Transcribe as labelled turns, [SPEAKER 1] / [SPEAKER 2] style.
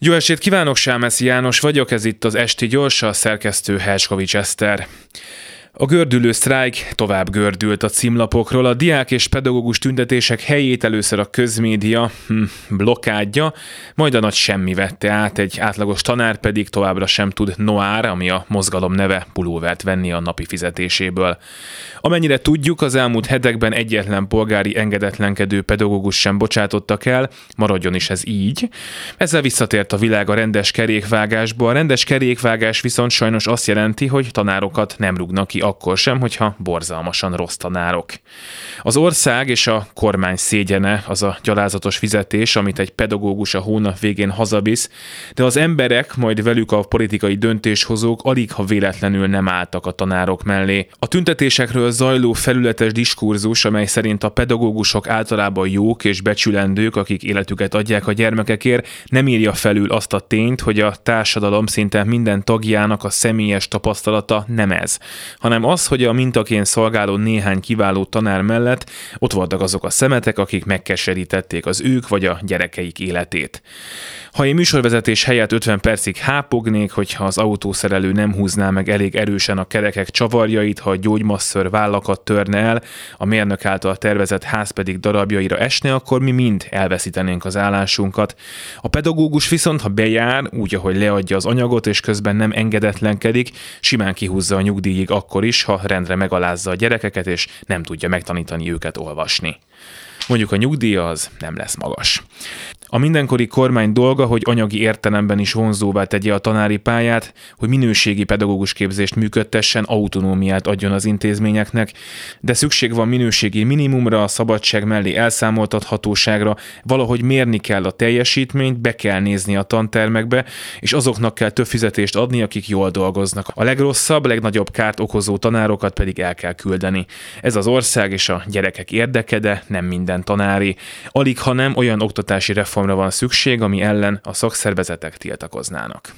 [SPEAKER 1] Jó estét kívánok, Sámeszi János vagyok, ez itt az Esti Gyorsa, a szerkesztő Herskovics Eszter. A gördülő sztrájk tovább gördült a címlapokról. A diák és pedagógus tüntetések helyét először a közmédia hm, blokkádja, majd a nagy semmi vette át, egy átlagos tanár pedig továbbra sem tud noár, ami a mozgalom neve, pulóvert venni a napi fizetéséből. Amennyire tudjuk, az elmúlt hetekben egyetlen polgári engedetlenkedő pedagógus sem bocsátottak el, maradjon is ez így. Ezzel visszatért a világ a rendes kerékvágásba. A rendes kerékvágás viszont sajnos azt jelenti, hogy tanárokat nem rúgnak ki akkor sem, hogyha borzalmasan rossz tanárok. Az ország és a kormány szégyene az a gyalázatos fizetés, amit egy pedagógus a hónap végén hazavisz, de az emberek, majd velük a politikai döntéshozók alig ha véletlenül nem álltak a tanárok mellé. A tüntetésekről zajló felületes diskurzus, amely szerint a pedagógusok általában jók és becsülendők, akik életüket adják a gyermekekért, nem írja felül azt a tényt, hogy a társadalom szinte minden tagjának a személyes tapasztalata nem ez, hanem hanem az, hogy a mintaként szolgáló néhány kiváló tanár mellett ott voltak azok a szemetek, akik megkeserítették az ők vagy a gyerekeik életét. Ha én műsorvezetés helyett 50 percig hápognék, hogyha az autószerelő nem húzná meg elég erősen a kerekek csavarjait, ha a gyógymasször vállakat törne el, a mérnök által tervezett ház pedig darabjaira esne, akkor mi mind elveszítenénk az állásunkat. A pedagógus viszont, ha bejár, úgy, ahogy leadja az anyagot, és közben nem engedetlenkedik, simán kihúzza a nyugdíjig akkor is, ha rendre megalázza a gyerekeket, és nem tudja megtanítani őket olvasni. Mondjuk a nyugdíj az nem lesz magas. A mindenkori kormány dolga, hogy anyagi értelemben is vonzóvá tegye a tanári pályát, hogy minőségi pedagógus képzést működtessen, autonómiát adjon az intézményeknek, de szükség van minőségi minimumra, a szabadság mellé elszámoltathatóságra, valahogy mérni kell a teljesítményt, be kell nézni a tantermekbe, és azoknak kell több fizetést adni, akik jól dolgoznak. A legrosszabb, legnagyobb kárt okozó tanárokat pedig el kell küldeni. Ez az ország és a gyerekek érdeke, de nem minden tanári. Alig, ha nem olyan oktatási reform reformra van szükség, ami ellen a szakszervezetek tiltakoznának.